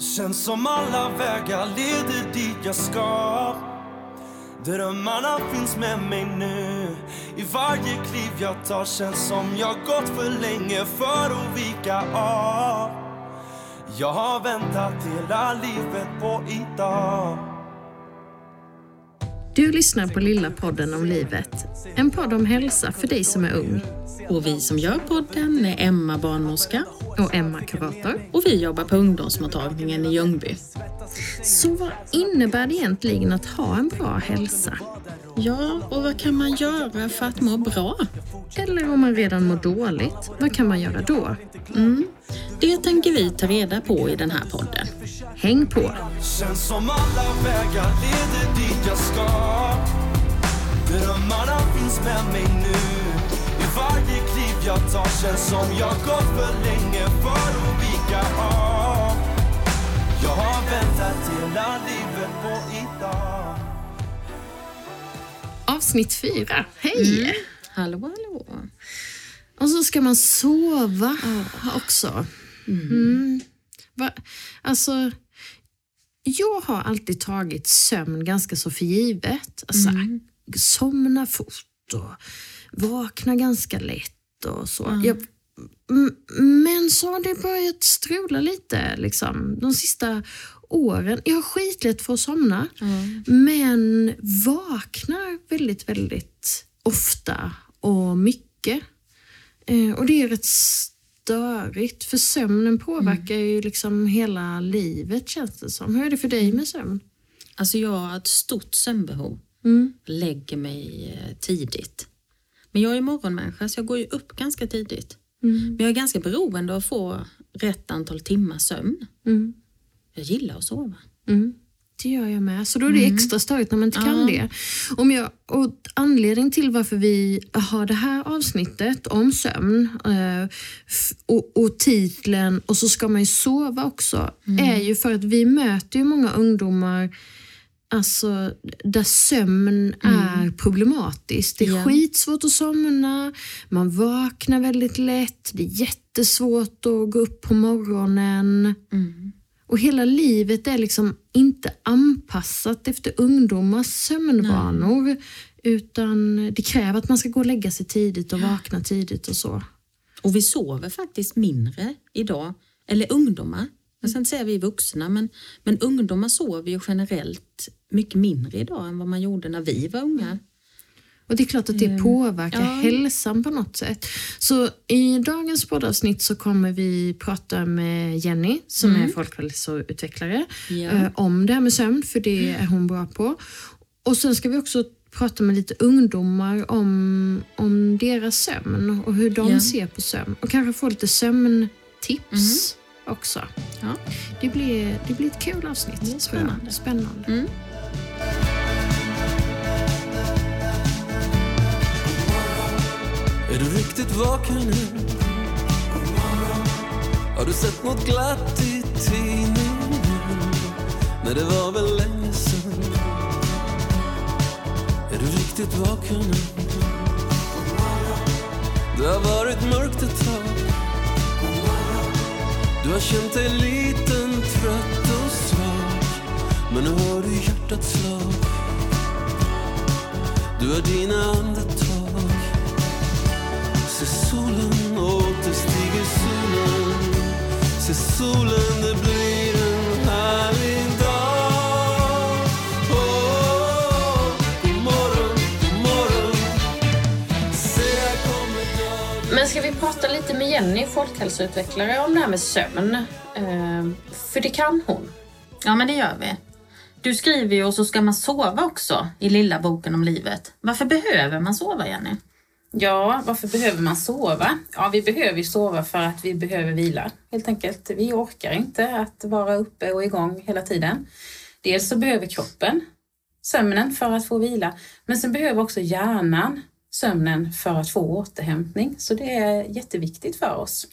Känns som alla vägar leder dit jag ska. Drömmarna finns med mig nu. I varje kliv jag tar känns som jag gått för länge för att vika av. Jag har väntat hela livet på idag. Du lyssnar på Lilla podden om livet. En podd om hälsa för dig som är ung. Och vi som gör podden är Emma barnmorska Och Emma kurator. och vi jobbar på ungdomsmottagningen i Ljungby. Så vad innebär det egentligen att ha en bra hälsa? Ja, och vad kan man göra för att må bra? Eller om man redan mår dåligt, vad kan man göra då? Mm. Det tänker vi ta reda på i den här podden. Häng på! Känns som alla vägar leder dit jag ska Drömmarna finns med mig nu I varje kliv jag tar känns som jag gått för länge för att vika av Jag har väntat hela livet på idag Avsnitt fyra. Hej! Hallå, hallå. Och så ska man sova också. Mm. Va? Alltså, jag har alltid tagit sömn ganska så för givet. Alltså, Somna fort och vakna ganska lätt och så. Jag, m- men så har det börjat strula lite liksom, de sista åren. Jag har skitlätt för att somna, men vaknar väldigt, väldigt ofta och mycket. Eh, och det är rätt störigt, för sömnen påverkar ju liksom hela livet känns det som. Hur är det för dig med sömn? Alltså jag har ett stort sömnbehov. Mm. Lägger mig eh, tidigt. Men jag är morgonmänniska så jag går ju upp ganska tidigt. Mm. Men jag är ganska beroende av att få rätt antal timmar sömn. Mm. Jag gillar att sova. Mm. Det gör jag med. Så då är det extra störigt när man inte kan det. Om jag, och anledning till varför vi har det här avsnittet om sömn eh, och, och titeln och så ska man ju sova också, är ju för att vi möter ju många ungdomar Alltså, där sömn är problematiskt. Det är Ja. skitsvårt att somna, man vaknar väldigt lätt, det är jättesvårt att gå upp på morgonen. Mm. Och hela livet är liksom inte anpassat efter ungdomars sömnvanor. Utan det kräver att man ska gå och lägga sig tidigt och vakna tidigt och så. Och vi sover faktiskt mindre idag. Eller ungdomar. Jag ska inte säga vi vuxna, men, men ungdomar sover ju generellt mycket mindre idag än vad man gjorde när vi var unga. Och det är klart att det påverkar ja. hälsan på något sätt. Så i dagens poddavsnitt så kommer vi prata med Jenny som är folkhälsoutvecklare Ja. eh, om det här med sömn, för det är hon bra på. Och sen ska vi också prata med lite ungdomar om, om deras sömn och hur de Ja. ser på sömn. Och kanske få lite sömntips också. Ja. Det blir, det blir ett kul avsnitt. Det spännande. spännande. Mm. Är du riktigt vaken nu? Har du sett något glatt i tidningen? Nej, det var väl länge sen Är du riktigt vaken nu? Det har varit mörkt ett tag Du har känt dig liten, trött och svag Men nu hör du hjärtats slag Du har dina andetag Se solen åter stiger solen Se solen, det blir en härlig dag Åh, God morgon, god morgon Se här kommer dagen Men ska vi prata lite med Jenny, folkhälsoutvecklare, om det här med sömn? Eh, för det kan hon. Ja, men det gör vi. Du skriver ju och så ska man sova också i lilla boken om livet. Varför behöver man sova, Jenny? Ja, varför behöver man sova? Ja, vi behöver ju sova för att vi behöver vila helt enkelt. Vi orkar inte att vara uppe och igång hela tiden. Dels så behöver kroppen sömnen för att få vila, men sen behöver också hjärnan sömnen för att få återhämtning. Så det är jätteviktigt för oss.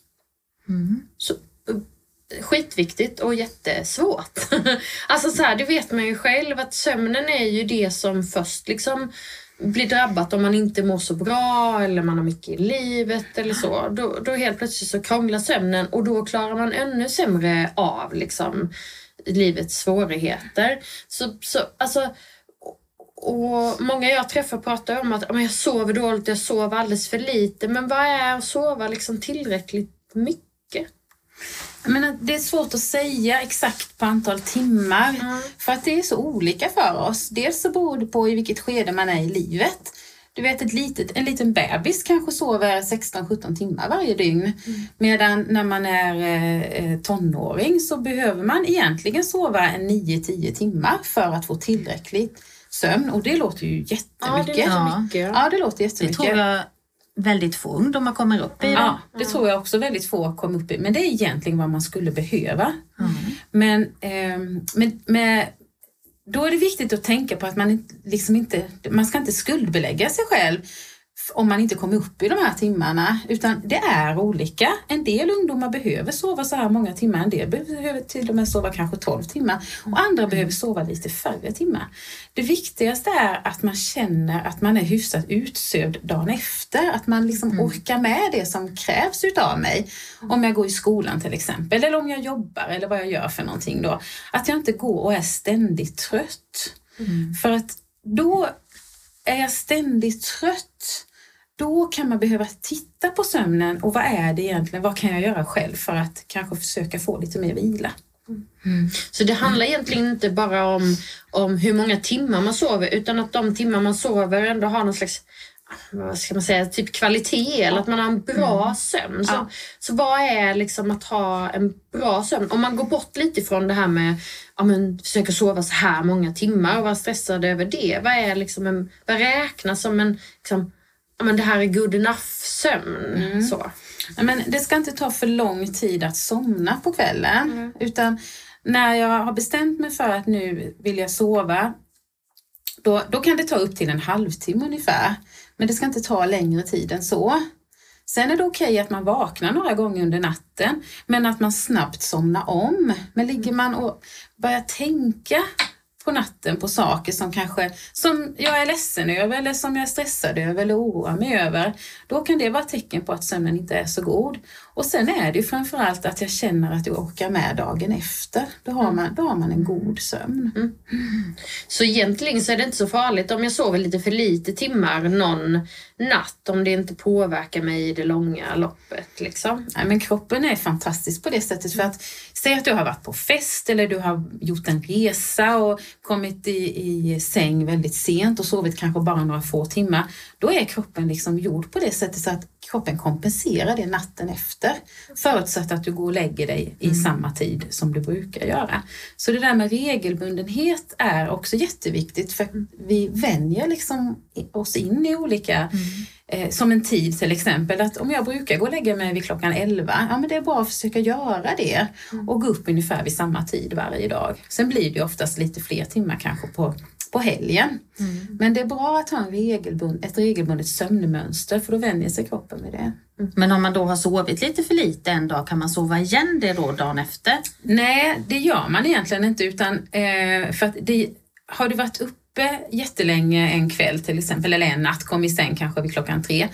Så, eh, skitviktigt och jättesvårt. alltså så här, det vet man ju själv att sömnen är ju det som först liksom blir drabbat om man inte mår så bra eller man har mycket i livet eller så. Då, då helt plötsligt så krånglar sömnen och då klarar man ännu sämre av liksom, livets svårigheter. Så, så, alltså, och många jag träffar pratar om att jag sover dåligt, jag sover alldeles för lite. Men vad är att sova liksom tillräckligt mycket? Men det är svårt att säga exakt på antal timmar mm. för att det är så olika för oss. Dels så beror det på i vilket skede man är i livet. Du vet ett litet, en liten bebis kanske sover 16-17 timmar varje dygn. Mm. Medan när man är eh, tonåring så behöver man egentligen sova en 9-10 timmar för att få tillräckligt sömn och det låter ju jättemycket. Ja, det låter mycket. Ja, det låter jättemycket. Det tror jag väldigt få ungdomar kommer upp i. Ja, det tror jag också väldigt få kommer upp i. Men det är egentligen vad man skulle behöva. Mm. Men, eh, men med, då är det viktigt att tänka på att man liksom inte, man ska inte skuldbelägga sig själv om man inte kommer upp i de här timmarna, utan det är olika. En del ungdomar behöver sova så här många timmar, en del behöver till och med sova kanske 12 timmar och andra mm. behöver sova lite färre timmar. Det viktigaste är att man känner att man är hyfsat utsövd dagen efter, att man liksom mm. orkar med det som krävs utav mig. Om jag går i skolan till exempel, eller om jag jobbar eller vad jag gör för någonting då. Att jag inte går och är ständigt trött. Mm. För att då är jag ständigt trött då kan man behöva titta på sömnen och vad är det egentligen, vad kan jag göra själv för att kanske försöka få lite mer vila. Mm. Så det handlar egentligen inte bara om, om hur många timmar man sover utan att de timmar man sover ändå har någon slags vad ska man säga, typ kvalitet eller att man har en bra mm. sömn. Så, ja. så vad är liksom att ha en bra sömn? Om man går bort lite från det här med ja, men, försöka sova så här många timmar och vara stressad över det. Vad, är liksom en, vad räknas som en liksom, men det här är good enough sömn. Mm. Så. Men det ska inte ta för lång tid att somna på kvällen. Mm. Utan när jag har bestämt mig för att nu vill jag sova, då, då kan det ta upp till en halvtimme ungefär. Men det ska inte ta längre tid än så. Sen är det okej okay att man vaknar några gånger under natten, men att man snabbt somnar om. Men ligger man och börjar tänka på natten på saker som kanske som jag är ledsen över eller som jag är stressad över eller oroar mig över. Då kan det vara ett tecken på att sömnen inte är så god. Och sen är det ju framförallt att jag känner att jag orkar med dagen efter. Då har man, då har man en god sömn. Mm. Så egentligen så är det inte så farligt om jag sover lite för lite timmar någon natt om det inte påverkar mig i det långa loppet. Liksom. Nej, men kroppen är fantastisk på det sättet. För att Säg att du har varit på fest eller du har gjort en resa och kommit i, i säng väldigt sent och sovit kanske bara några få timmar. Då är kroppen liksom gjord på det sättet så att kroppen kompenserar det natten efter. Förutsatt att du går och lägger dig i mm. samma tid som du brukar göra. Så det där med regelbundenhet är också jätteviktigt för vi vänjer liksom oss in i olika mm eh, som en tid till exempel. Att om jag brukar gå och lägga mig vid klockan 11, ja men det är bra att försöka göra det mm. och gå upp ungefär vid samma tid varje dag. Sen blir det oftast lite fler timmar kanske på, på helgen. Mm. Men det är bra att ha en regelbund, ett regelbundet sömnmönster för då vänjer sig kroppen med det. Mm. Men om man då har sovit lite för lite en dag, kan man sova igen det då dagen efter? Nej, det gör man egentligen inte utan eh, för att det, har du varit upp uppe jättelänge en kväll till exempel, eller en natt, kom i säng kanske vid klockan tre,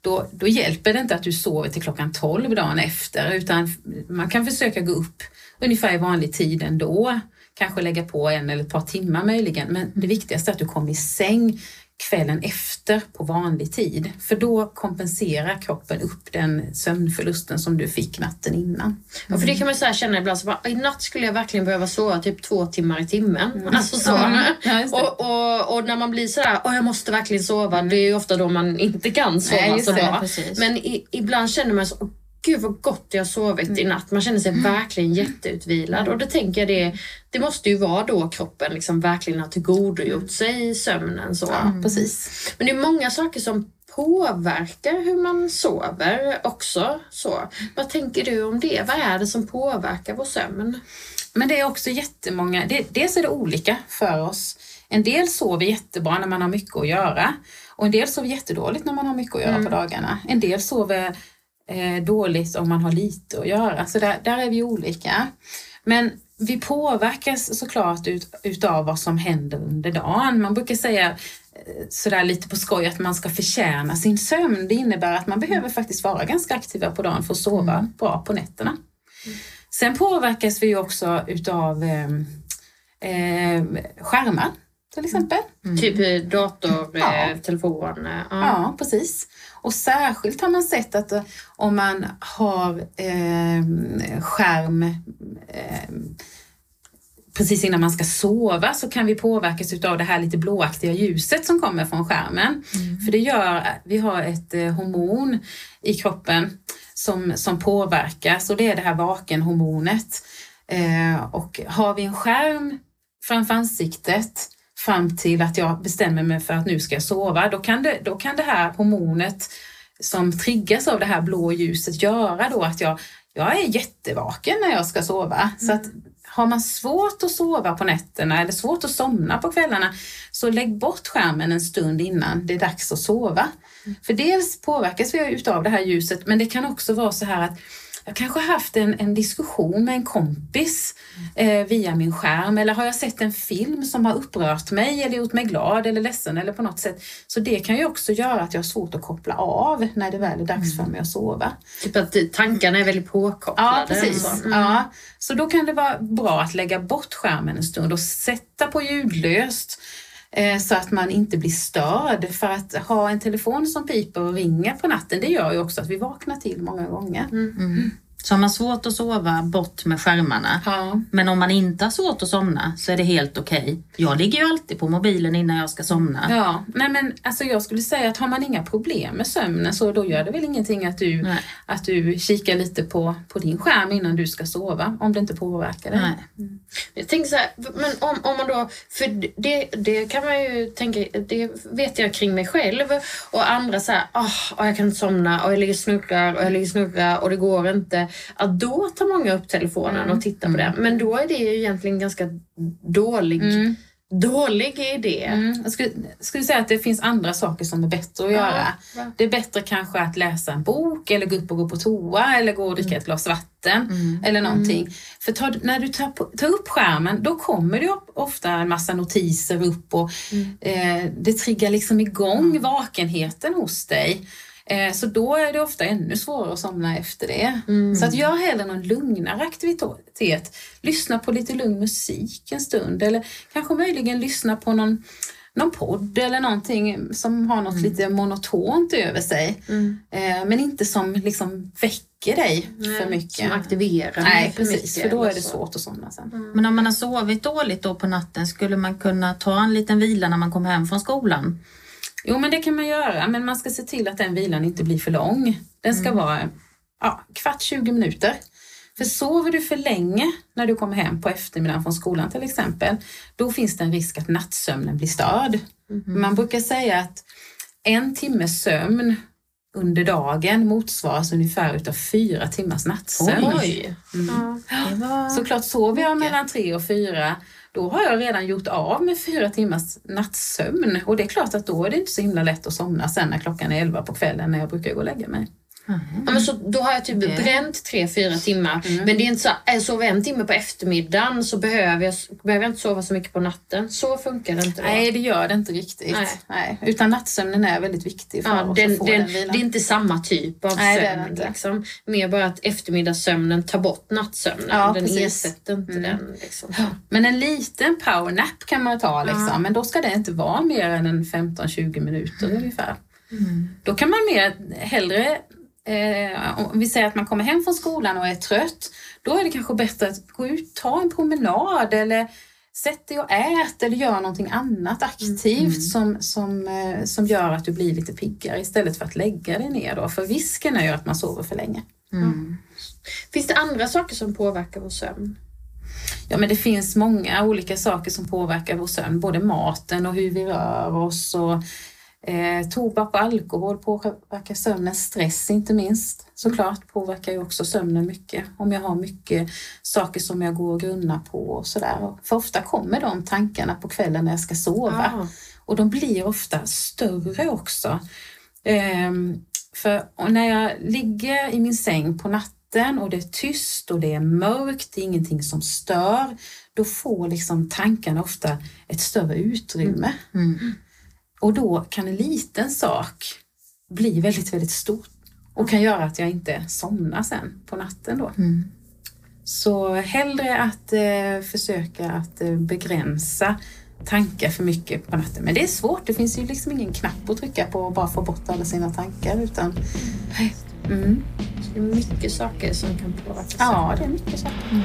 då, då hjälper det inte att du sover till klockan tolv dagen efter, utan man kan försöka gå upp ungefär i vanlig tid ändå. Kanske lägga på en eller ett par timmar möjligen, men det viktigaste är att du kommer i säng kvällen efter på vanlig tid. För då kompenserar kroppen upp den sömnförlusten som du fick natten innan. Mm. Ja, för det kan man så känna ibland, så bara, i natt skulle jag verkligen behöva sova typ två timmar i timmen. Mm. Alltså så. Ja, och, och, och, när man blir sådär, jag måste verkligen sova, mm. det är ju ofta då man inte kan sova Nej, så bra. Men i, ibland känner man så, gud vad gott jag har sovit mm. i natt. Man känner sig mm. verkligen jätteutvilad. Och då tänker jag det, det måste ju vara då kroppen liksom verkligen har tillgodogjort sig sömnen. Så. Ja, precis. Men det är många saker som påverkar hur man sover också. Så. Vad tänker du om det? Vad är det som påverkar vår sömn? Men det är också jättemånga, det, dels är det olika för oss. En del sover jättebra när man har mycket att göra och en del sover jättedåligt när man har mycket att göra mm. på dagarna. En del sover eh, dåligt om man har lite att göra. Så där, där är vi olika. Men vi påverkas såklart ut, utav vad som händer under dagen. Man brukar säga sådär lite på skoj att man ska förtjäna sin sömn. Det innebär att man behöver faktiskt vara ganska aktiva på dagen för att sova mm. bra på nätterna. Sen påverkas vi också utav eh, eh, skärmar till exempel. Mm. Typ dator, ja. Eh, telefon. Ja. ja. precis. Och särskilt har man sett att eh, om man har eh, skärm eh, precis innan man ska sova så kan vi påverkas av det här lite blåaktiga ljuset som kommer från skärmen. Mm. För det gör, vi har ett eh, hormon i kroppen som, som påverkas och det är det här vakenhormonet. Eh, och har vi en skärm framför ansiktet fram till att jag bestämmer mig för att nu ska jag sova, då kan det, då kan det här hormonet som triggas av det här blå ljuset göra då att jag, jag är jättevaken när jag ska sova. Mm. Så att har man svårt att sova på nätterna eller svårt att somna på kvällarna så lägg bort skärmen en stund innan det är dags att sova. Mm. För dels påverkas vi utav det här ljuset men det kan också vara så här att jag kanske har haft en, en diskussion med en kompis eh, via min skärm eller har jag sett en film som har upprört mig eller gjort mig glad eller ledsen eller på något sätt. Så det kan ju också göra att jag har svårt att koppla av när det väl är dags för mig att sova. Typ att tankarna är väldigt påkopplade. Ja, precis. Mm. Ja. Så då kan det vara bra att lägga bort skärmen en stund och sätta på ljudlöst så att man inte blir störd. För att ha en telefon som piper och ringer på natten, det gör ju också att vi vaknar till många gånger. Mm. Så har man svårt att sova, bort med skärmarna. Ja. Men om man inte har svårt att somna så är det helt okej. Okay. Jag ligger ju alltid på mobilen innan jag ska somna. Ja, nej men alltså jag skulle säga att har man inga problem med sömnen så då gör det väl ingenting att du, att du kikar lite på, på din skärm innan du ska sova om det inte påverkar dig. Mm. Jag tänker så här, men om, om man då, för det, det kan man ju tänka, det vet jag kring mig själv och andra så här, oh, jag kan inte somna och jag ligger och snurrar och jag ligger och snurrar och det går inte att då tar många upp telefonen mm. och tittar på det. Mm. Men då är det ju egentligen ganska dålig mm. Dålig idé. Mm. Jag skulle, skulle, säga att det finns andra saker som är bättre att göra. Ja. Det är bättre kanske att läsa en bok eller gå upp och gå på toa eller gå och dricka mm. ett glas vatten mm. eller någonting. För tar, när du tar, tar, upp skärmen då kommer det ofta en massa notiser upp och eh, det triggar liksom igång vakenheten hos dig. Eh, så då är det ofta ännu svårare att somna efter det. Mm. Så att gör hellre någon lugnare aktivitet. Lyssna på lite lugn musik en stund eller kanske möjligen lyssna på någon, någon podd eller någonting som har något mm. lite monotont över sig. Mm. Eh, men inte som liksom väcker dig Nej, för mycket. Som aktiverar Nej, för precis. Mycket, för då är det svårt att somna sen. Mm. Men om man har sovit dåligt då på natten, skulle man kunna ta en liten vila när man kommer hem från skolan? Jo, men det kan man göra, men man ska se till att den vilan inte blir för lång. Den ska mm. vara ja, kvart, 20 minuter. För sover du för länge när du kommer hem på eftermiddagen från skolan till exempel, då finns det en risk att nattsömnen blir störd. Mm. Man brukar säga att en timmes sömn under dagen motsvaras ungefär utav fyra timmars nattsömn. Oj! Mm. Ja, Såklart sover jag mellan tre och fyra då har jag redan gjort av med fyra timmars nattsömn och det är klart att då är det inte så himla lätt att somna sen när klockan är elva på kvällen när jag brukar gå och lägga mig. Mm. Ja, men så då har jag typ okay. bränt tre, fyra timmar. Mm. Men det är inte så att jag sover en timme på eftermiddagen så behöver jag, behöver jag inte sova så mycket på natten. Så funkar det inte då. Nej, det gör det inte riktigt. Nej. Nej. Utan nattsömnen är väldigt viktig för ja, den, att få den, den vilan. Det är inte samma typ av Nej, sömn. Det liksom. Mer bara att eftermiddagssömnen tar bort nattsömnen. Ja, den precis. ersätter inte mm. den. Liksom. Men en liten powernap kan man ta, liksom. Men då ska det inte vara mer än en 15-20 minuter mm. ungefär. Mm. Då kan man mer hellre eh, om vi säger att man kommer hem från skolan och är trött, då är det kanske bättre att gå ut, ta en promenad eller sätt dig och ät eller gör någonting annat aktivt mm. som, som, eh, som gör att du blir lite piggare istället för att lägga dig ner. Då. För risken är ju att man sover för länge. Mm. Finns det andra saker som påverkar vår sömn? Ja, men det finns många olika saker som påverkar vår sömn, både maten och hur vi rör oss och Eh, tobak och alkohol påverkar sömnen, stress inte minst såklart påverkar ju också sömnen mycket. Om jag har mycket saker som jag går och grunnar på och sådär. För ofta kommer de tankarna på kvällen när jag ska sova ah. och de blir ofta större också. Eh, för när jag ligger i min säng på natten och det är tyst och det är mörkt, det är ingenting som stör, då får liksom tankarna ofta ett större utrymme. Mm. Mm. Och då kan en liten sak bli väldigt, väldigt stor och kan göra att jag inte somnar sen på natten då. Så hellre att eh, försöka att eh, begränsa tankar för mycket på natten. Men det är svårt, det finns ju liksom ingen knapp att trycka på och bara få bort alla sina tankar. Utan, mm. Det är mycket saker som kan påverka Ja, det är mycket saker.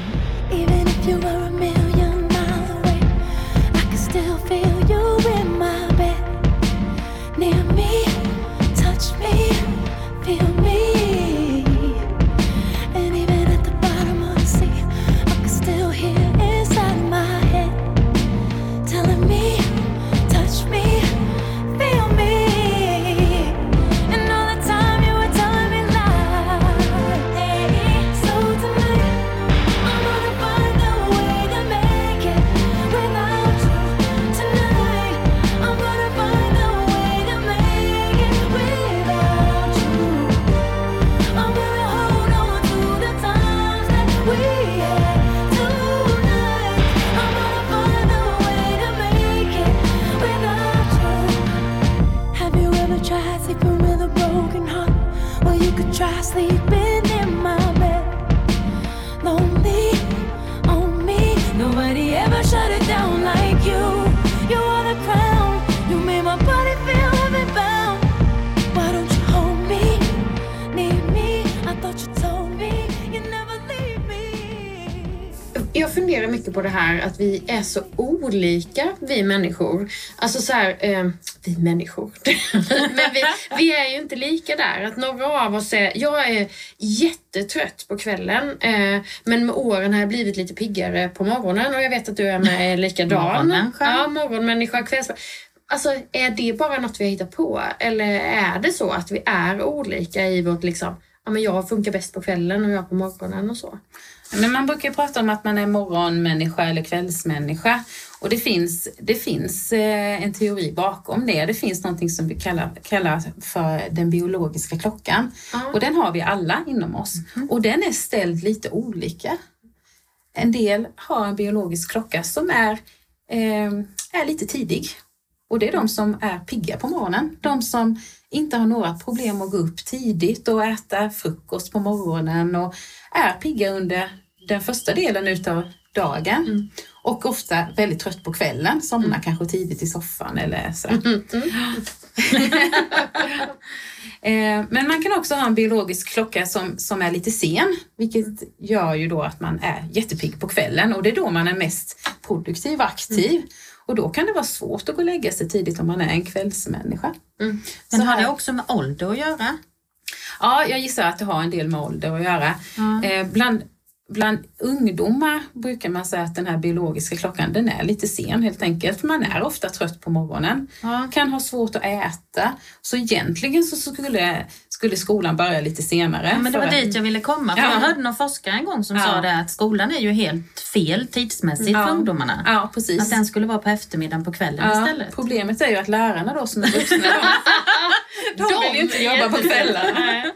no funderar mycket på det här att vi är så olika, vi människor. Alltså så här, eh, vi människor. Men vi, vi är ju inte lika där. Att några av oss är, jag är jättetrött på kvällen. Eh, men med åren har jag blivit lite piggare på morgonen och jag vet att du är med likadan. Morgonmänniska. Ja, morgonmänniska, kvälls... Alltså är det bara något vi har hittat på? Eller är det så att vi är olika i vårt liksom, ja men jag funkar bäst på kvällen och jag på morgonen och så? Men man brukar prata om att man är morgonmänniska eller kvällsmänniska. Och det finns, det finns eh, en teori bakom det. Det finns någonting som vi kallar, kallar för den biologiska klockan. Ja. Och den har vi alla inom oss. Och den är ställd lite olika. En del har en biologisk klocka som är, eh, är lite tidig. Och det är de som är pigga på morgonen. De som inte har några problem att gå upp tidigt och äta frukost på morgonen och är pigga under den första delen utav dagen. Och ofta väldigt trött på kvällen, somnar kanske tidigt i soffan eller så. Eh, Men man kan också ha en biologisk klocka som, som är lite sen, vilket gör ju då att man är jättepigg på kvällen och det är då man är mest produktiv och aktiv. Och då kan det vara svårt att gå och lägga sig tidigt om man är en kvällsmänniska. Men Så har här- det också med ålder att göra? Ja, jag gissar att det har en del med ålder att göra. Eh, bland, bland ungdomar brukar man säga att den här biologiska klockan den är lite sen helt enkelt. Man är ofta trött på morgonen, Ja. kan ha svårt att äta. Så egentligen så skulle, skulle skolan börja lite senare. Ja, men det var att- dit jag ville komma. För Ja. Jag hörde någon forskare en gång som Ja. sa det att skolan är ju helt fel tidsmässigt för ungdomarna. Ja, precis. Att den skulle vara på eftermiddagen på kvällen istället. problemet är ju att lärarna då som är vuxna, de, de vill ju inte jobba på kvällarna.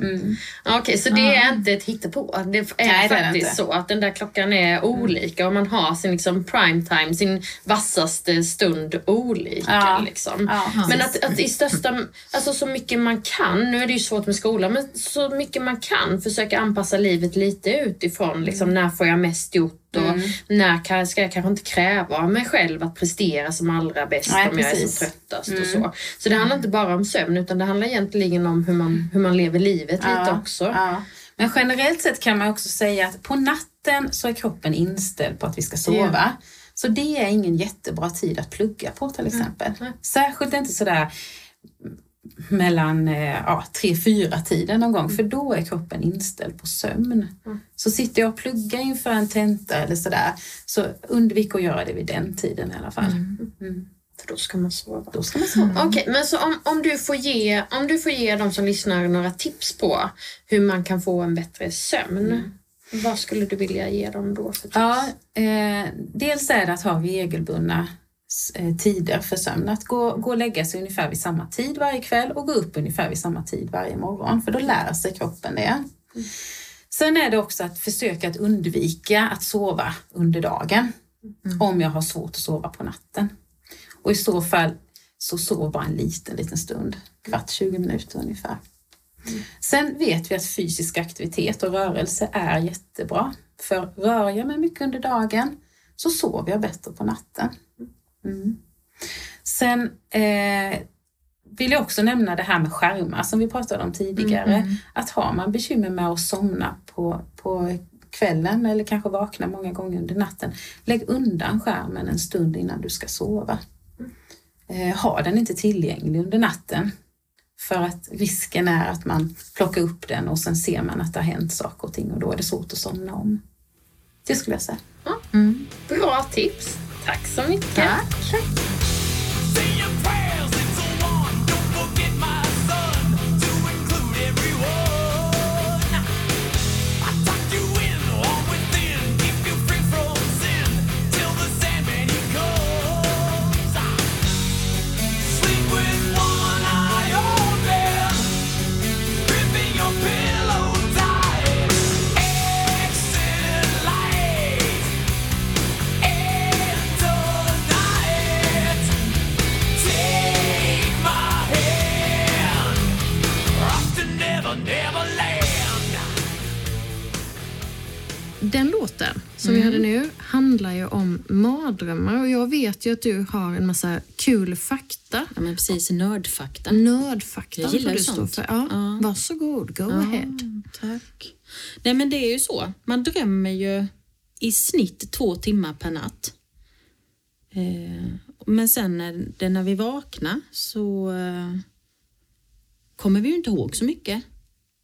Mm. Okej, så det är inte ett hittepå. Det är Nej, det är det faktiskt inte. så att den där klockan är olika och man har sin liksom prime time, sin vassaste stund olika. Ja. Liksom. Ja, men att, att i största, alltså så mycket man kan, nu är det ju svårt med skolan, men så mycket man kan försöka anpassa livet lite utifrån. Liksom, när får jag mest gjort och Mm. när kan, ska jag kanske inte kräva av mig själv att prestera som allra bäst Nej, om jag är precis. Mm. som tröttast och så. Så det handlar inte bara om sömn utan det handlar egentligen om hur man, hur man lever livet lite Ja, också. Ja. Men generellt sett kan man också säga att på natten så är kroppen inställd på att vi ska sova. Så det är ingen jättebra tid att plugga på till exempel. Nej. Särskilt inte sådär mellan eh, ja, tre, fyra tiden någon gång för då är kroppen inställd på sömn. Så sitter jag och pluggar inför en tenta eller sådär så undvik att göra det vid den tiden i alla fall. Mm. För då ska man sova. Då ska man sova. Okej, men så om, om, du får ge, om du får ge de som lyssnar några tips på hur man kan få en bättre sömn. Vad skulle du vilja ge dem då för tips? Ja, eh, dels är det att ha regelbundna tider för sömn. Att gå, gå och lägga sig ungefär vid samma tid varje kväll och gå upp ungefär vid samma tid varje morgon. För då lär sig kroppen det. Sen är det också att försöka att undvika att sova under dagen. Om jag har svårt att sova på natten. Och i så fall så sov bara en liten, liten stund. Kvart, 20 minuter ungefär. Sen vet vi att fysisk aktivitet och rörelse är jättebra. För rör jag mig mycket under dagen så sover jag bättre på natten. Mm. Sen eh, vill jag också nämna det här med skärmar som vi pratade om tidigare. Att har man bekymmer med att somna på, på kvällen eller kanske vakna många gånger under natten, lägg undan skärmen en stund innan du ska sova. Eh, ha den inte tillgänglig under natten. För att risken är att man plockar upp den och sen ser man att det har hänt saker och ting och då är det svårt att somna om. Det skulle jag säga. Bra tips. Tack så mycket. Tack. Mardrömmar och jag vet ju att du har en massa kul fakta. Ja, men precis, nördfakta. Nördfakta Jag gillar ju sånt. för. Ja, Ja. Varsågod, go ahead. Tack. Nej men det är ju så. Man drömmer ju i snitt två timmar per natt. Eh, men sen när, det, när vi vaknar så eh, kommer vi ju inte ihåg så mycket.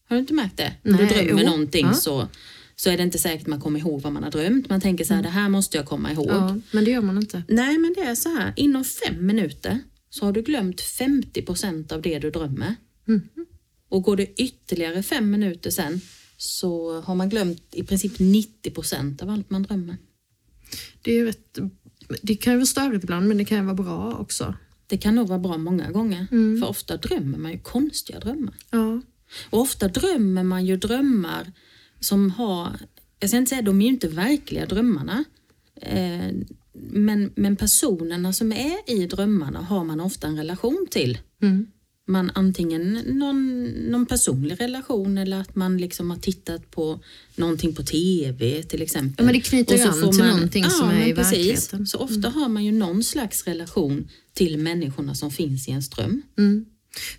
Har du inte märkt det? Om du drömmer jo. någonting Ja. så, så är det inte säkert man kommer ihåg vad man har drömt. Man tänker så här, det här måste jag komma ihåg. Ja, men det gör man inte. Nej, men det är så här. Inom fem minuter så har du glömt 50 procent av det du drömmer. Och går det ytterligare fem minuter sen så har man glömt i princip 90 procent av allt man drömmer. Det, är rätt, det kan ju vara störigt ibland, men det kan ju vara bra också. Det kan nog vara bra många gånger, för ofta drömmer man ju konstiga drömmar. Ja. Och ofta drömmer man ju drömmar som har, jag ska inte säga de är ju inte verkliga drömmarna, eh, men, men personerna som är i drömmarna har man ofta en relation till. Mm. Man antingen någon, någon personlig relation eller att man liksom har tittat på någonting på TV till exempel. Ja, men det knyter så an till någonting som är i precis. verkligheten. Så ofta har man ju någon slags relation till människorna som finns i ens dröm. Mm.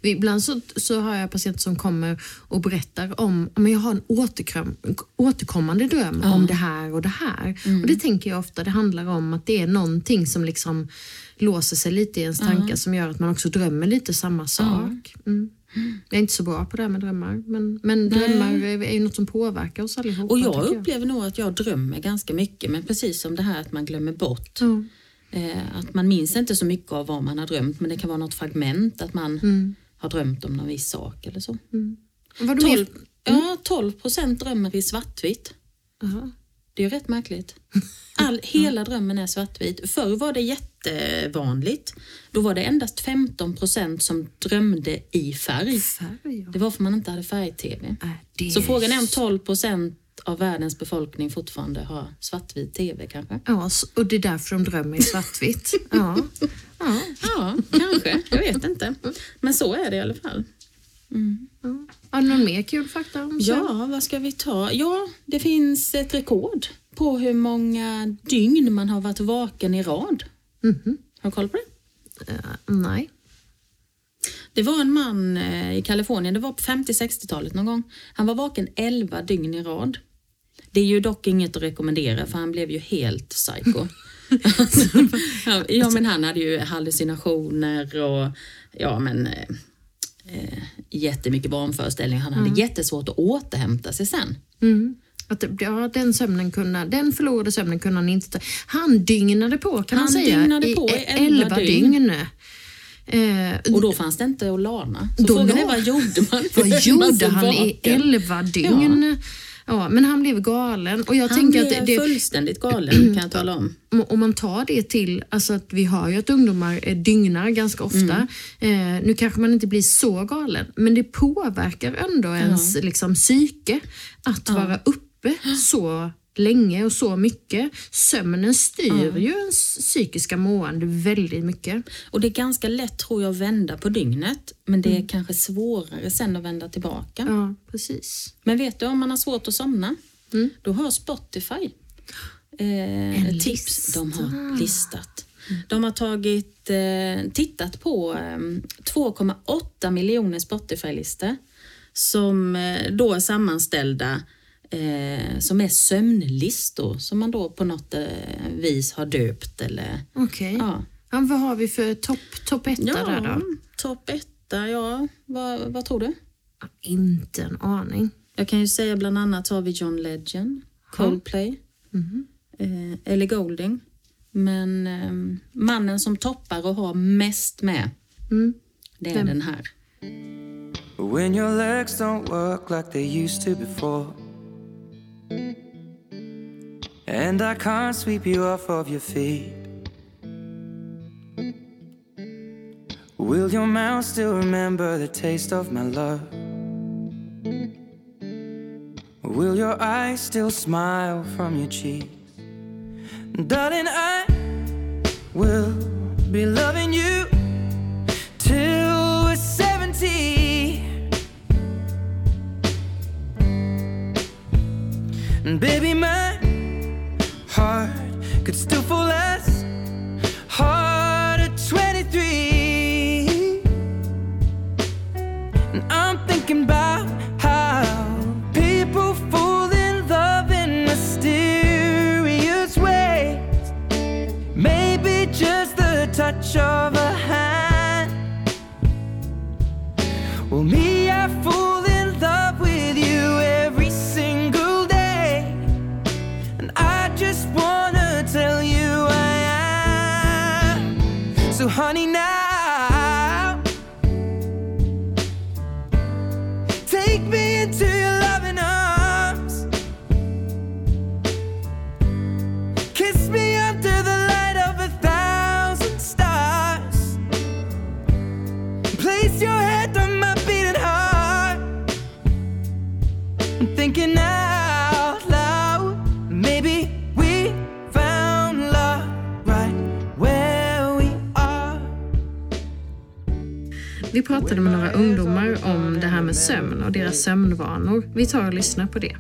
Ibland så, så har jag patienter som kommer och berättar om att jag har en återkram, återkommande dröm om det här och det här. Och Det tänker jag ofta, det handlar om att det är någonting som liksom låser sig lite i ens tankar som gör att man också drömmer lite samma sak. Mm. Jag är inte så bra på det här med drömmar, men, men drömmar är är ju något som påverkar oss allihopa. Och jag upplever nog att jag drömmer ganska mycket, men precis som det här att man glömmer bort. Eh, att man minns inte så mycket av vad man har drömt, men det kan vara något fragment att man Mm. har drömt om någon viss sak eller så. Vad du 12, mer? ja, 12 procent drömmer i svartvitt. Jaha. Det är rätt märkligt. All, hela drömmen är svartvit. Förr var det jättevanligt. Då var det endast 15 procent som drömde i färg. Färg, ja. Det var för man inte hade färg-tv. Äh, Så frågan är om 12 procent av världens befolkning fortfarande har svartvit tv kanske? Ja, och det är därför de drömmer i svartvitt. Ja. Ja. Ja, kanske. Jag vet inte. Men så är det i alla fall. Har du någon mer kul fakta om sömn? Ja, vad ska vi ta? Ja, det finns ett rekord på hur många dygn man har varit vaken i rad. Har du koll på det? Eh, nej. Det var en man eh, i Kalifornien, det var på 50-60-talet någon gång. Han var vaken 11 dygn i rad. Det är ju dock inget att rekommendera för han blev ju helt psycho. ja men han hade ju hallucinationer och ja men eh, eh, jättemycket vanföreställningar. Han hade jättesvårt att återhämta sig sen. Mm. Att, ja, den, sömnen kunde, den förlorade sömnen kunde han inte ta. Han dygnade på kan man Han säga. dygnade på i e- elva dygn. Eh, Och då fanns det inte att lana. Så Då frågan är vad gjorde man? vad gjorde han i elva dygn? Ja. men han blev galen. Och jag Han tänker blev att det, fullständigt galen kan jag tala om. om- man tar det till, alltså att vi hör ju att ungdomar eh, dygnar ganska ofta. Mm. Eh, nu kanske man inte blir så galen, men det påverkar ändå ens liksom, psyke att vara uppe så länge och så mycket. Sömnen styr ju ens psykiska mående väldigt mycket. Och det är ganska lätt tror jag att vända på dygnet, men det är kanske svårare sen att vända tillbaka. Ja, precis. Men vet du om man har svårt att somna? Mm. Då har Spotify eh, tips. lista. De har listat. De har tagit, eh, tittat på eh, 2,8 miljoner Spotify-listor som eh, då är sammanställda eh, som är sömnlistor som man då på något eh, vis har döpt eller Okej. ja. Ja, vad har vi för topp top etta där då? topp etta, ja. Vad, vad tror du? Inte en aning. Jag kan ju säga bland annat har vi John Legend, Coldplay, eh, Ellie Goulding. Men eh, mannen som toppar och har mest med, Mm. det är Vem? den här. When your legs don't work like they used to before. And I can't sweep you off of your feet. Will your mouth still remember the taste of my love? Will your eyes still smile from your cheeks? Darling, I will be loving you till we're 70. And baby, my still fall pratade med några ungdomar om det här med sömn och deras sömnvanor. Vi tar och lyssnar på det.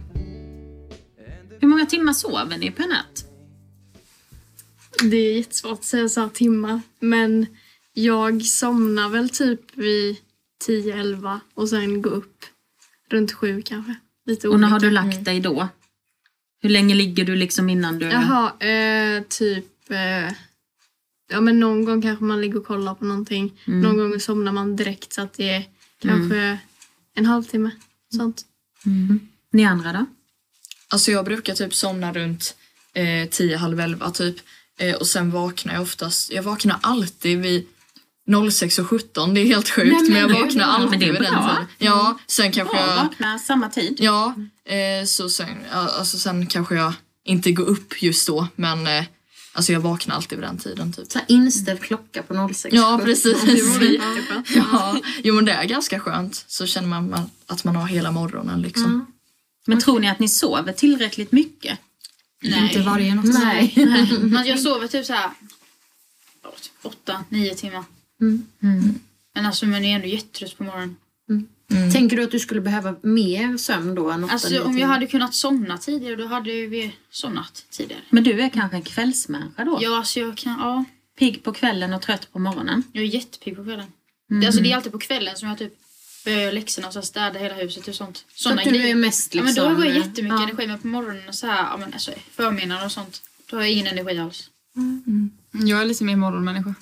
Hur många timmar sover ni per natt? Det är jättesvårt att säga så här timmar. Men jag somnar väl typ vid 10-11 och sen går upp runt 7 kanske. Lite Och när har du lagt dig då? Hur länge ligger du liksom innan du... Jaha, eh, typ... Eh, ja men någon gång kanske man ligger och kollar på någonting. Mm. Någon gång somnar man direkt så att det är kanske en halvtimme. Sånt. Ni andra då? Alltså jag brukar typ somna runt eh, 10, halv 11 typ. Eh, och sen vaknar jag oftast, jag vaknar alltid vid 06 och 17. Det är helt sjukt Nej, men men jag vaknar bra. alltid vid den bra. tiden. Ja, sen kanske Ja, jag... vakna samma tid. Ja, eh, så sen, alltså sen kanske jag inte går upp just då men eh, alltså jag vaknar alltid vid den tiden typ. Så inställd klocka på 06. Ja precis. Det vore jätteskönt. ja, jo men det är ganska skönt. Så känner man att man har hela morgonen liksom. Men tror ni att ni sover tillräckligt mycket? Inte varje natt. Nej. Men jag sover typ så här ja, typ åtta, nio timmar. Men alltså man är ändå jättetrött på morgonen. Tänker du att du skulle behöva mer sömn då än Alltså om jag hade kunnat somna tidigare då hade ju vi somnat tidigare. Men du är kanske en kvällsmänniska då? Ja, alltså jag kan, ja. Pigg på kvällen och trött på morgonen? Jag är jättepigg på kvällen. Det, alltså, det är alltid på kvällen som jag typ börjar göra läxorna och så städa hela huset och sånt. Så Såna att du är mest Ja liksom... men då har jag jättemycket ja. energi men på morgonen och så här, ja men alltså förmiddagen och sånt. Då har jag ingen energi alls. Jag är lite mer morgonmänniska.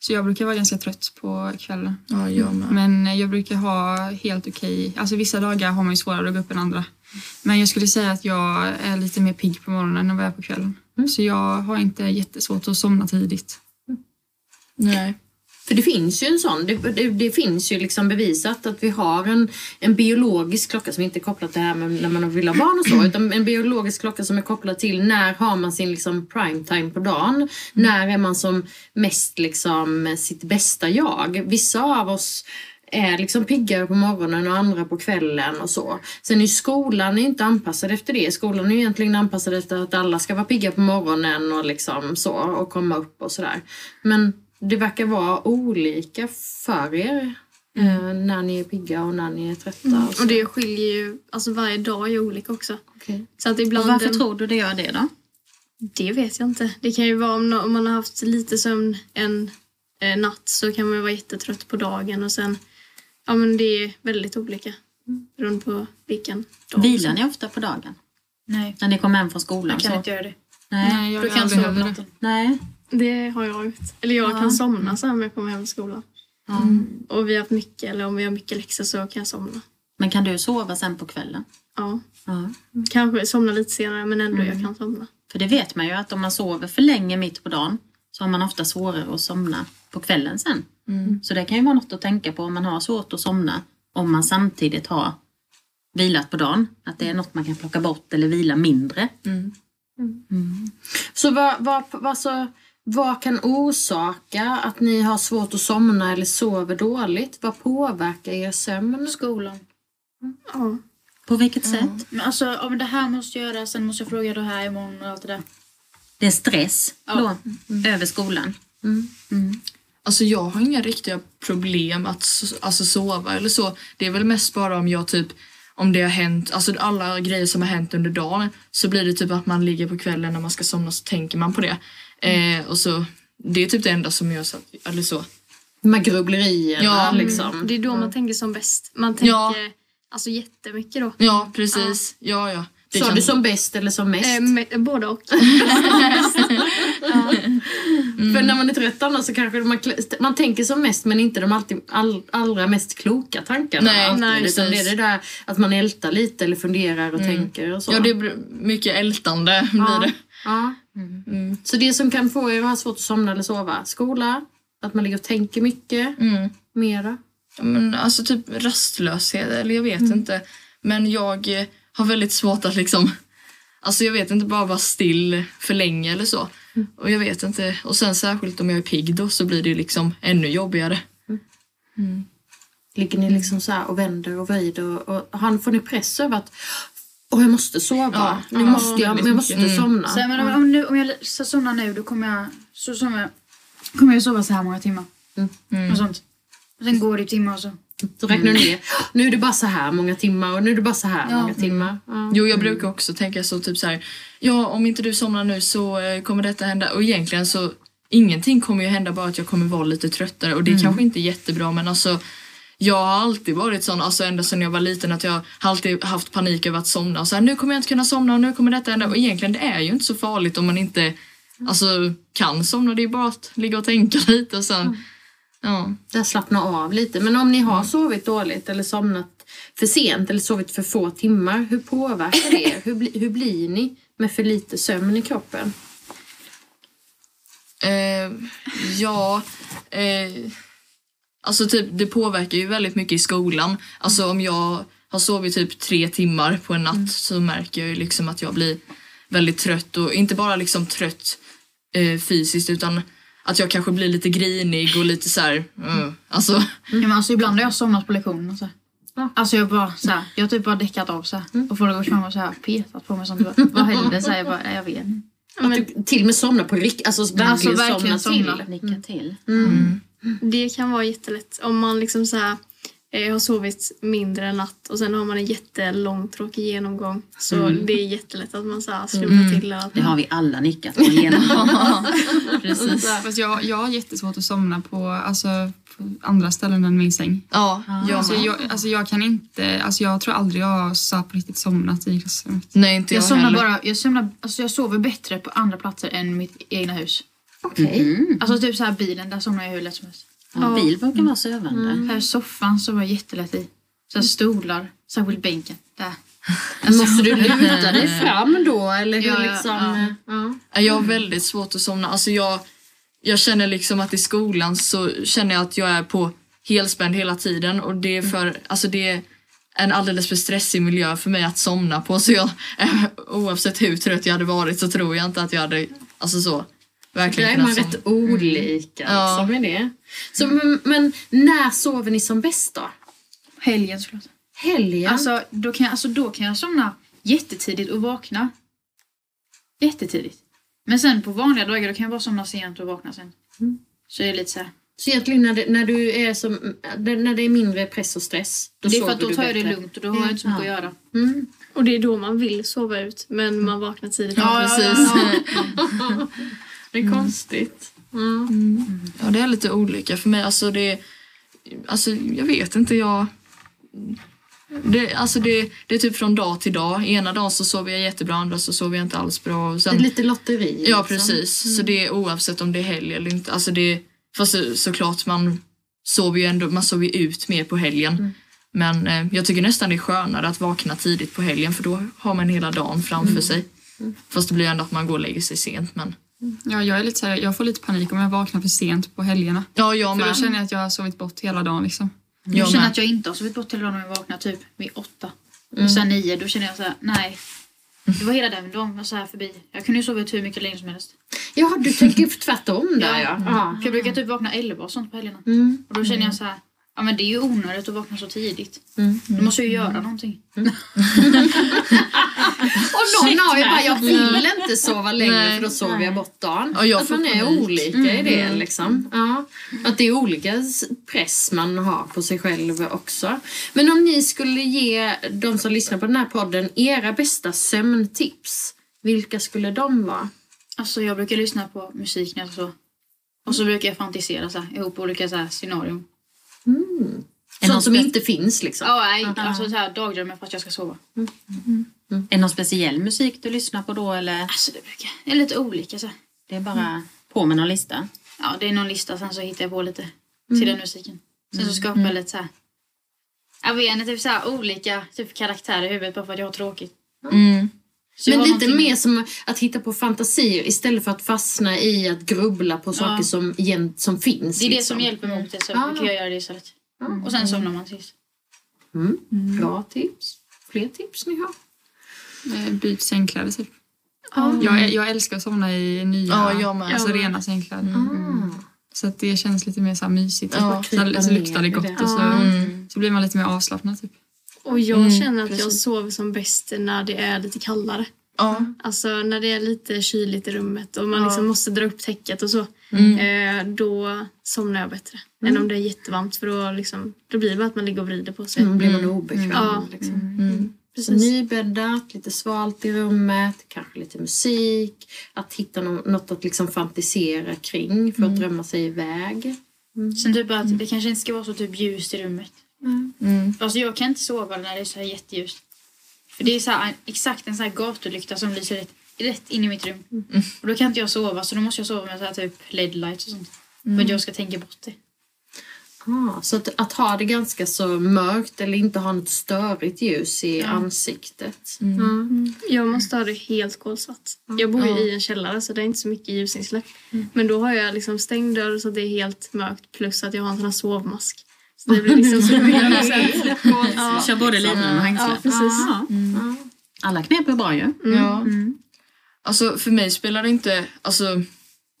Så jag brukar vara ganska trött på kvällen. Ja, jag med. Men jag brukar ha helt okej... Alltså vissa dagar har man ju svårare att gå upp än andra. Men jag skulle säga att jag är lite mer pigg på morgonen än vad jag är på kvällen. Så jag har inte jättesvårt att somna tidigt. Nej. För det finns ju en sån, det, det, det finns ju liksom bevisat att vi har en, en biologisk klocka som inte är kopplad till det här med när man vill ha barn och så, utan en biologisk klocka som är kopplad till när har man sin liksom prime time på dagen? När är man som mest liksom sitt bästa jag? Vissa av oss är liksom piggare på morgonen och andra på kvällen och så. Sen är skolan är inte anpassad efter det. Skolan är egentligen anpassad efter att alla ska vara pigga på morgonen och liksom så och komma upp och sådär. Men det verkar vara olika för er eh, när ni är pigga och när ni är trötta. Och så. Och det skiljer ju, alltså varje dag är olika också. Okej. Så att Och ibland... varför tror du det gör det då? Det vet jag inte. Det kan ju vara om, om man har haft lite sömn en eh, natt så kan man vara jättetrött på dagen och sen, ja men det är väldigt olika. Beroende på vilken dag. Vilar ni ofta på dagen? Nej, När ni kommer hem från skolan? jag kan så? inte göra det. Nej. Nej, jag kan jag aldrig sova natten. Nej. Det har jag gjort. Eller jag Ja. kan somna så här om jag kommer hem från skolan. Och vi har haft mycket, eller om vi har mycket läxor så kan jag somna. Men kan du sova sen på kvällen? Ja, Ja. kanske somna lite senare men ändå jag kan somna. För det vet man ju att om man sover för länge mitt på dagen så har man ofta svårare att somna på kvällen sen. Så det kan ju vara något att tänka på om man har svårt att somna om man samtidigt har vilat på dagen. Att det är något man kan plocka bort eller vila mindre. Så vad, vad, vad, så, vad kan orsaka att ni har svårt att somna eller sover dåligt? Vad påverkar er sömn? Skolan. Ja. På vilket sätt? Men alltså, ja, men det här måste jag göra, sen måste jag fråga det här imorgon och allt det där. Det är stress då, över skolan. Alltså jag har inga riktiga problem att alltså, sova eller så. Det är väl mest bara om jag typ om det har hänt, alltså alla grejer som har hänt under dagen så blir det typ att man ligger på kvällen när man ska somna så tänker man på det. Eh, och så, det är typ det enda som gör så att, eller så. De här grubblerierna Ja. liksom. Det är då man tänker som bäst. Man tänker Ja. alltså jättemycket då. Ja, precis. Ja, ja. Det Sa kan- du som bäst eller som mest? Eh, med, både och. För när man är trött annars så kanske man, man tänker som mest men inte de alltid, all, allra mest kloka tankarna. Nej, alltid, nej, utan det är det där att man ältar lite eller funderar och tänker och så. Ja, det blir mycket ältande blir det. Ja. Så det som kan få er att ha svårt att somna eller sova? Skola, att man ligger och tänker mycket, Mm. mera. Men alltså typ rastlöshet, eller jag vet inte. Men jag eh, har väldigt svårt att liksom, alltså jag vet inte, bara vara still för länge eller så. Och jag vet inte, och sen särskilt om jag är pigg då så blir det ju liksom ännu jobbigare. Ligger ni liksom så här och vänder och vrider och, och får ni press över att Åh, jag måste sova. Ja, nu ja, måste jag, jag måste mycket. somna. Så, men om, om, nu, om jag ska somna nu då kommer jag, så somnar jag, kommer jag sova så här många timmar. Och sånt. Och sen går det timmar och så. Så räknar du ner. Nu är det bara så här många timmar och nu är det bara så här Ja. många timmar. Ja. Jo, jag brukar också tänka så typ så här, ja om inte du somnar nu så eh, kommer detta hända. Och egentligen så, ingenting kommer ju hända bara att jag kommer vara lite tröttare och det kanske inte är jättebra men alltså jag har alltid varit sån, alltså ända sedan jag var liten att jag har alltid haft panik över att somna och så här, nu kommer jag inte kunna somna och nu kommer detta hända och egentligen det är ju inte så farligt om man inte alltså kan somna, det är bara att ligga och tänka lite och sen ja. Där slappna av lite. Men om ni har sovit dåligt eller somnat för sent eller sovit för få timmar, hur påverkar det er? Hur, bli, hur blir ni med för lite sömn i kroppen? Eh, ja, eh, alltså typ det påverkar ju väldigt mycket i skolan. Alltså om jag har sovit typ tre timmar på en natt så märker jag ju liksom att jag blir väldigt trött och inte bara liksom trött eh, fysiskt utan att jag kanske blir lite grinig och lite så här, mm, alltså Ja, men alltså, ibland har jag somnat på lektionen. och Så. här. Alltså jag bara så här, jag har typ bara däckat av så här. Och folk har gått fram och så här petat på mig sånt. Vad- Vad händer? Så här, jag bara, "Nej, jag vet inte. Att du till och med somnar på riktigt, alltså verkligen, Alltså, verkligen somnar somna. till. Nicka till. Det kan vara jättelätt om man liksom så här, eh, har sovit mindre en natt och sen har man en jättelång tråkig genomgång. Så det är jättelätt att man så här slumrar till. Eller att Det har vi alla nickat på genom. precis. Fast jag, jag har jättesvårt att somna på, alltså, på andra ställen än min säng. Ja, jag Alltså jag, alltså jag kan inte, alltså jag tror aldrig jag har på riktigt somnat i klassrummet. Nej inte jag, Jag somnar heller. bara, jag somnar, alltså jag sover bättre på andra platser än mitt egna hus. Okej. Alltså typ så här bilen, där somnar jag hur lätt som helst. Ja, bil brukar vara sövande. Här i soffan sover jag jättelätt i. Så här stolar, särskilt bänken. Där. Måste du luta dig fram då eller hur Ja, liksom? ja. Ja. Ja, Jag har väldigt svårt att somna. Alltså jag, jag känner liksom att i skolan så känner jag att jag är på helspänd hela tiden och det är för, alltså det är en alldeles för stressig miljö för mig att somna på så jag, eh, oavsett hur trött jag hade varit så tror jag inte att jag hade, alltså så, verkligen Där är man rätt olika Ja. liksom, med det. Så, men, men när sover ni som bäst då? Helgen såklart. Helgen? Alltså då, kan jag, alltså då kan jag somna jättetidigt och vakna jättetidigt. Men sen på vanliga dagar då kan jag bara somna sent och vakna sen. Så det är lite så här. Så egentligen när det, när du är som, när det är mindre press och stress, då Det är för sover att då du tar jag det bättre. lugnt och då har jag inte så mycket att göra. Mm. Och det är då man vill sova ut, men man vaknar tidigt. Ja, precis. Det är konstigt. Ja, det är lite olika för mig. Alltså, det, alltså jag vet inte, jag... Det, alltså det, det är typ från dag till dag. Ena dagen så sover jag jättebra, andra så sover jag inte alls bra. Och Det sen, är lite lotteri. ja, liksom. precis. Så det är oavsett om det är helg eller inte. Alltså det, fast så, såklart, man sover ju ändå man sover ju ut mer på helgen. Men eh, jag tycker nästan det är skönare att vakna tidigt på helgen för då har man hela dagen framför sig. Fast det blir ändå att man går och lägger sig sent. Men... Ja, jag, är lite så här, jag får lite panik om jag vaknar för sent på helgerna. Ja, jag För då med. känner jag att jag har sovit bort hela dagen. Liksom. Jag, Jag känner med. att jag inte har sovit bort hela dagen om jag vaknar typ vid åtta. Och sen nio, då känner jag så här, nej. Det var hela den dagen var så här förbi. Jag kunde ju sova ut hur mycket länge som helst. Ja, du tänker tvärtom där ja. ja. För jag brukar typ vakna elva och sånt på helgerna. Mm. Och då känner jag så här, ja men det är ju onödigt att vakna så tidigt. Mm. Då måste jag ju göra någonting. Och någon har ju bara, jag vill inte sova längre för då sover jag bort dagen. Ja, jag att man är panik. olika i det liksom. Ja. Att det är olika press man har på sig själv också. Men om ni skulle ge de som lyssnar på den här podden era bästa sömntips, vilka skulle de vara? Alltså jag brukar lyssna på musik när jag så. Och så brukar jag fantisera så här, ihop olika så här scenarion. Sånt som inte finns liksom. Ja, nej, alltså så här dagdrömmar för att jag ska sova. Är det någon speciell musik du lyssnar på då eller? Alltså det brukar, det är lite olika så. Det är bara på med någon lista? Ja, det är någon lista sen så hittar jag på lite till den musiken. Sen så skapar jag lite så här. Jag vet inte, typ så här olika typ karaktärer i huvudet bara för att jag har tråkigt. Mm. Så Men lite någonting- mer som att hitta på fantasier istället för att fastna i att grubbla på saker som, igen, som finns. Det är det liksom. som hjälper mot det så Ah. brukar jag göra det istället. Och sen somnar man tills. Mm. Bra tips. Fler tips ni har? Eh, Byt sängkläder typ. Jag, jag älskar att somna i nya, Ja, jag med. alltså rena sängkläder. Ah. Så att det känns lite mer så här mysigt. Ja, så, så, så luktar det gott det. och så, Mm. så blir man lite mer avslappnad. Typ. Och jag Mm, känner att jag precis. sover som bäst när det är lite kallare. Ja. Alltså när det är lite kyligt i rummet och man Ja. liksom måste dra upp täcket och så. Mm. Eh, då somnar jag bättre. Än om det är jättevarmt för då, liksom, då blir det bara att man ligger och vrider på sig. Mm, blir man obekväm. Ja. Liksom. Mm. Så nybäddat, lite svalt i rummet, kanske lite musik. Att hitta nå- något att liksom fantisera kring för att drömma sig iväg. Sen typ att det kanske inte ska vara så typ ljust i rummet. Mm. Alltså jag kan inte sova när det är så här jätteljust. För det är så här, exakt en sån här gatulykta som lyser rätt, rätt in i mitt rum. Och då kan inte jag sova så då måste jag sova med så här typ LED lights och sånt. För att jag ska tänka bort det. Ah, så att, att ha det ganska så mörkt eller inte ha något störigt ljus i ansiktet. Mm. Jag måste ha det helt kolsvart. Jag bor ju i en källare så det är inte så mycket ljusinsläpp. Men då har jag liksom stängd dörr så det är helt mörkt plus att jag har en sån här sovmask. Så det blir liksom så mycket ja. Kör både livrem och hängslen? ja. Ja. Alla knep är bra ju. Ja. Alltså för mig spelar det inte alltså,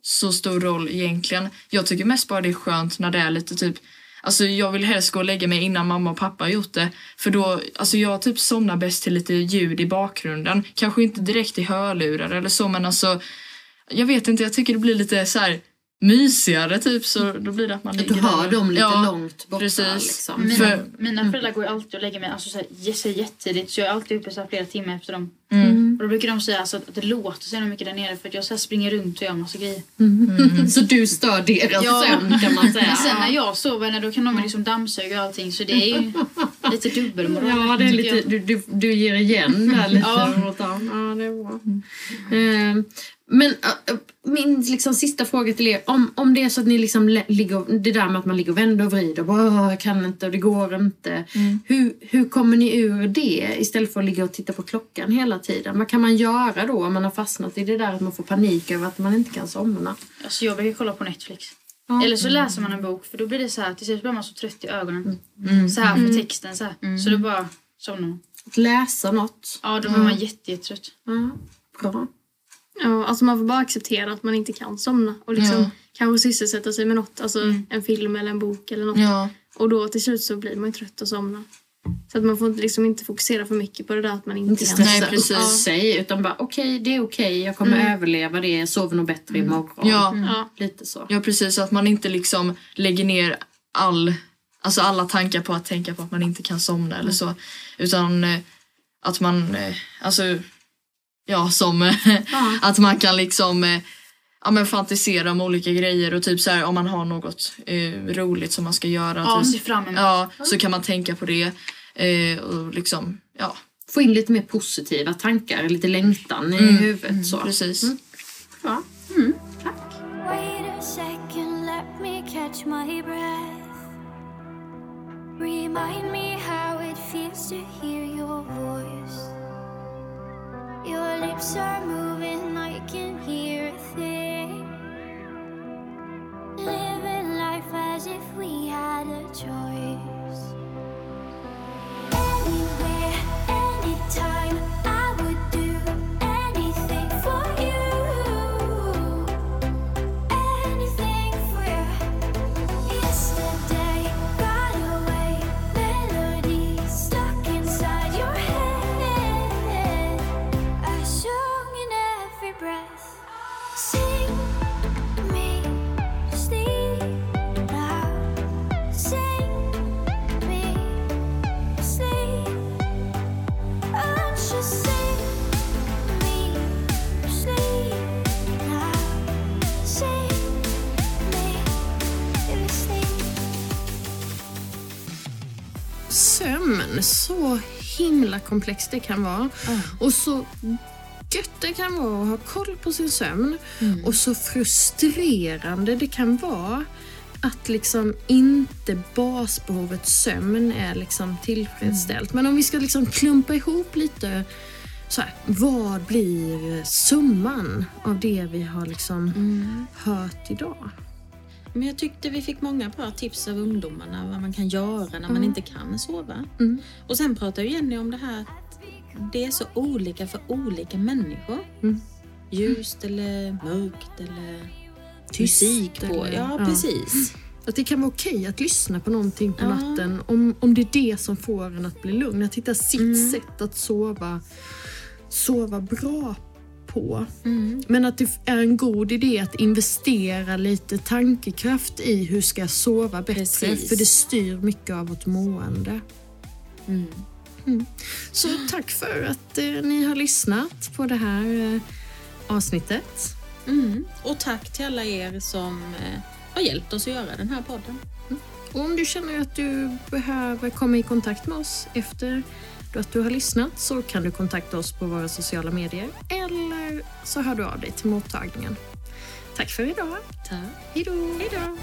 så stor roll egentligen. Jag tycker mest bara det är skönt när det är lite typ Alltså jag vill helst gå och lägga mig innan mamma och pappa har gjort det. För då, alltså jag typ somnar bäst till lite ljud i bakgrunden. Kanske inte direkt i hörlurar eller så men alltså Jag vet inte, jag tycker det blir lite så här mysigare typ så då blir det att man ligger du hör där. dem lite ja, långt borta. precis. Liksom. Mina, För- mina föräldrar går ju alltid och lägger mig alltså, så här, jättetidigt så jag är alltid uppe så här, flera timmar efter dem. Mm. Och då brukar de säga alltså, att det låter så mycket där nere för att jag så här, springer runt och gör massa grejer. Så du stör deras Ja. sömn kan man säga. Men sen när jag sover när då kan de liksom dammsuga och allting så det är ju lite dubbelmoral. Ja, det är lite, du, du, du ger igen där lite. Ja. ja, det är bra. Eh, men äh, min liksom, sista fråga till er. Om, om det är så att ni liksom ligger, det där med att man ligger och vänder och vrider och bara "Åh, jag kan inte och det går inte. Hur, hur kommer ni ur det istället för att ligga och titta på klockan hela tiden? Vad kan man göra då om man har fastnat i det där att man får panik över att man inte kan somna? Alltså jag brukar kolla på Netflix. Ja. Eller så läser man en bok för då blir det så här till slut blir man så trött i ögonen. Mm. Så här för texten så här. Så då bara somnar man. Att läsa något? Ja då blir man jätte, jättetrött. Ja, bra. Ja, alltså man får bara acceptera att man inte kan somna och liksom Ja. kanske sysselsätta sig med något, alltså en film eller en bok eller något. Ja, Och då till slut så blir man ju trött och somnar. Så att man får inte- liksom inte fokusera för mycket på det där att man inte, Inte kan Nej, precis. sig utan bara okej det är okej, jag kommer överleva det, jag sover nog bättre imorgon. ja. Ja. Lite så. ja, precis. Så att man inte liksom lägger ner all, alltså alla tankar på att tänka på att man inte kan somna eller så. Utan eh, att man, eh, alltså, ja som, eh, att man kan liksom eh, ja, men fantisera om olika grejer och typ så här om man har något eh, roligt som man ska göra. Ja, typ, fram emot. ja, så kan man tänka på det. Eh, och liksom, ja, Få in lite mer positiva tankar, lite längtan i Mm. huvudet. Så. precis. Ja. Wait a second, let me catch my breath. Remind me how it feels to hear your voice. Your lips are moving, I can hear a thing. Living life as if we had a choice. Komplext det kan vara. Och så gött det kan vara att ha koll på sin sömn. Och så frustrerande det kan vara att liksom inte basbehovet sömn är liksom tillfredsställt. Men om vi ska liksom klumpa ihop lite så här, vad blir summan av det vi har liksom hört idag? Men jag tyckte vi fick många bra tips av ungdomarna vad man kan göra när man inte kan sova. Mm. Och sen pratar ju Jenny om det här att det är så olika för olika människor. Mm. Ljust eller mörkt eller Tyst musik på. eller- Ja, ja. precis. Att det kan vara okej att lyssna på någonting på Ja. natten om, om det är det som får en att bli lugn. Att hitta sitt sätt att sova, sova bra på. Men att det är en god idé att investera lite tankekraft i hur ska jag sova bättre. Precis. För det styr mycket av vårt mående. Mm. Så tack för att eh, ni har lyssnat på det här eh, avsnittet. Mm. Och tack till alla er som eh, har hjälpt oss att göra den här podden. Och om du känner att du behöver komma i kontakt med oss efter att du har lyssnat så kan du kontakta oss på våra sociala medier eller så hör du av dig till mottagningen. Tack för idag. Tack. Hej då!